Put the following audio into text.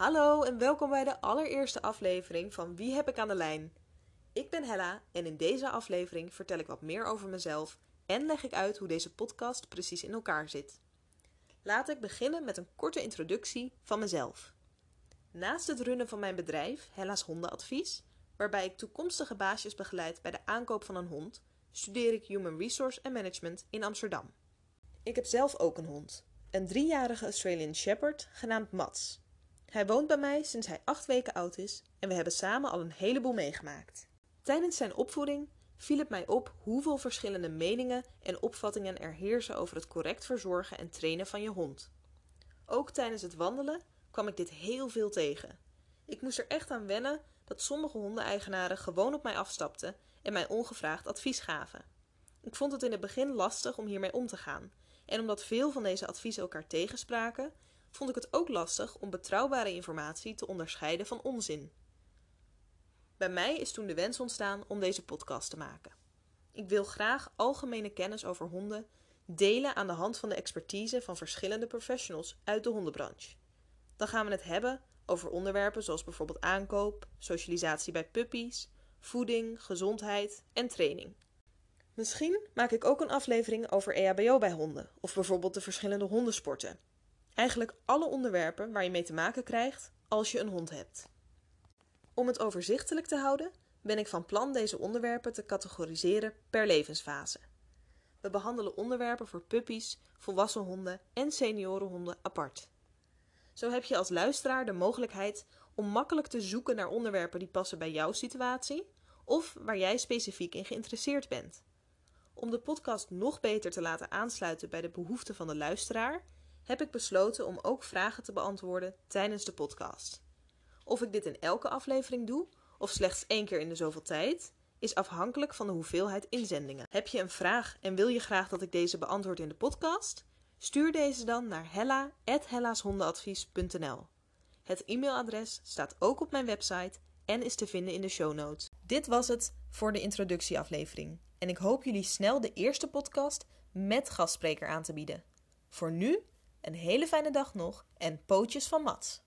Hallo en welkom bij de allereerste aflevering van Wie heb ik aan de lijn? Ik ben Hella en in deze aflevering vertel ik wat meer over mezelf en leg ik uit hoe deze podcast precies in elkaar zit. Laat ik beginnen met een korte introductie van mezelf. Naast het runnen van mijn bedrijf, Hella's Hondenadvies, waarbij ik toekomstige baasjes begeleid bij de aankoop van een hond, studeer ik Human Resource and Management in Amsterdam. Ik heb zelf ook een hond, een driejarige Australian Shepherd genaamd Mats. Hij woont bij mij sinds hij acht weken oud is en we hebben samen al een heleboel meegemaakt. Tijdens zijn opvoeding viel het mij op hoeveel verschillende meningen en opvattingen er heersen over het correct verzorgen en trainen van je hond. Ook tijdens het wandelen kwam ik dit heel veel tegen. Ik moest er echt aan wennen dat sommige hondeneigenaren gewoon op mij afstapten en mij ongevraagd advies gaven. Ik vond het in het begin lastig om hiermee om te gaan, en omdat veel van deze adviezen elkaar tegenspraken, vond ik het ook lastig om betrouwbare informatie te onderscheiden van onzin. Bij mij is toen de wens ontstaan om deze podcast te maken. Ik wil graag algemene kennis over honden delen aan de hand van de expertise van verschillende professionals uit de hondenbranche. Dan gaan we het hebben over onderwerpen zoals bijvoorbeeld aankoop, socialisatie bij puppies, voeding, gezondheid en training. Misschien maak ik ook een aflevering over EHBO bij honden of bijvoorbeeld de verschillende hondensporten. Eigenlijk alle onderwerpen waar je mee te maken krijgt als je een hond hebt. Om het overzichtelijk te houden, ben ik van plan deze onderwerpen te categoriseren per levensfase. We behandelen onderwerpen voor puppies, volwassen honden en seniorenhonden apart. Zo heb je als luisteraar de mogelijkheid om makkelijk te zoeken naar onderwerpen die passen bij jouw situatie of waar jij specifiek in geïnteresseerd bent. Om de podcast nog beter te laten aansluiten bij de behoeften van de luisteraar, heb ik besloten om ook vragen te beantwoorden tijdens de podcast. Of ik dit in elke aflevering doe of slechts één keer in de zoveel tijd, is afhankelijk van de hoeveelheid inzendingen. Heb je een vraag en wil je graag dat ik deze beantwoord in de podcast? Stuur deze dan naar hella.hellashondenadvies.nl. Het e-mailadres staat ook op mijn website en is te vinden in de show notes. Dit was het voor de introductieaflevering. En ik hoop jullie snel de eerste podcast met gastspreker aan te bieden. Voor nu, een hele fijne dag nog en pootjes van Mats.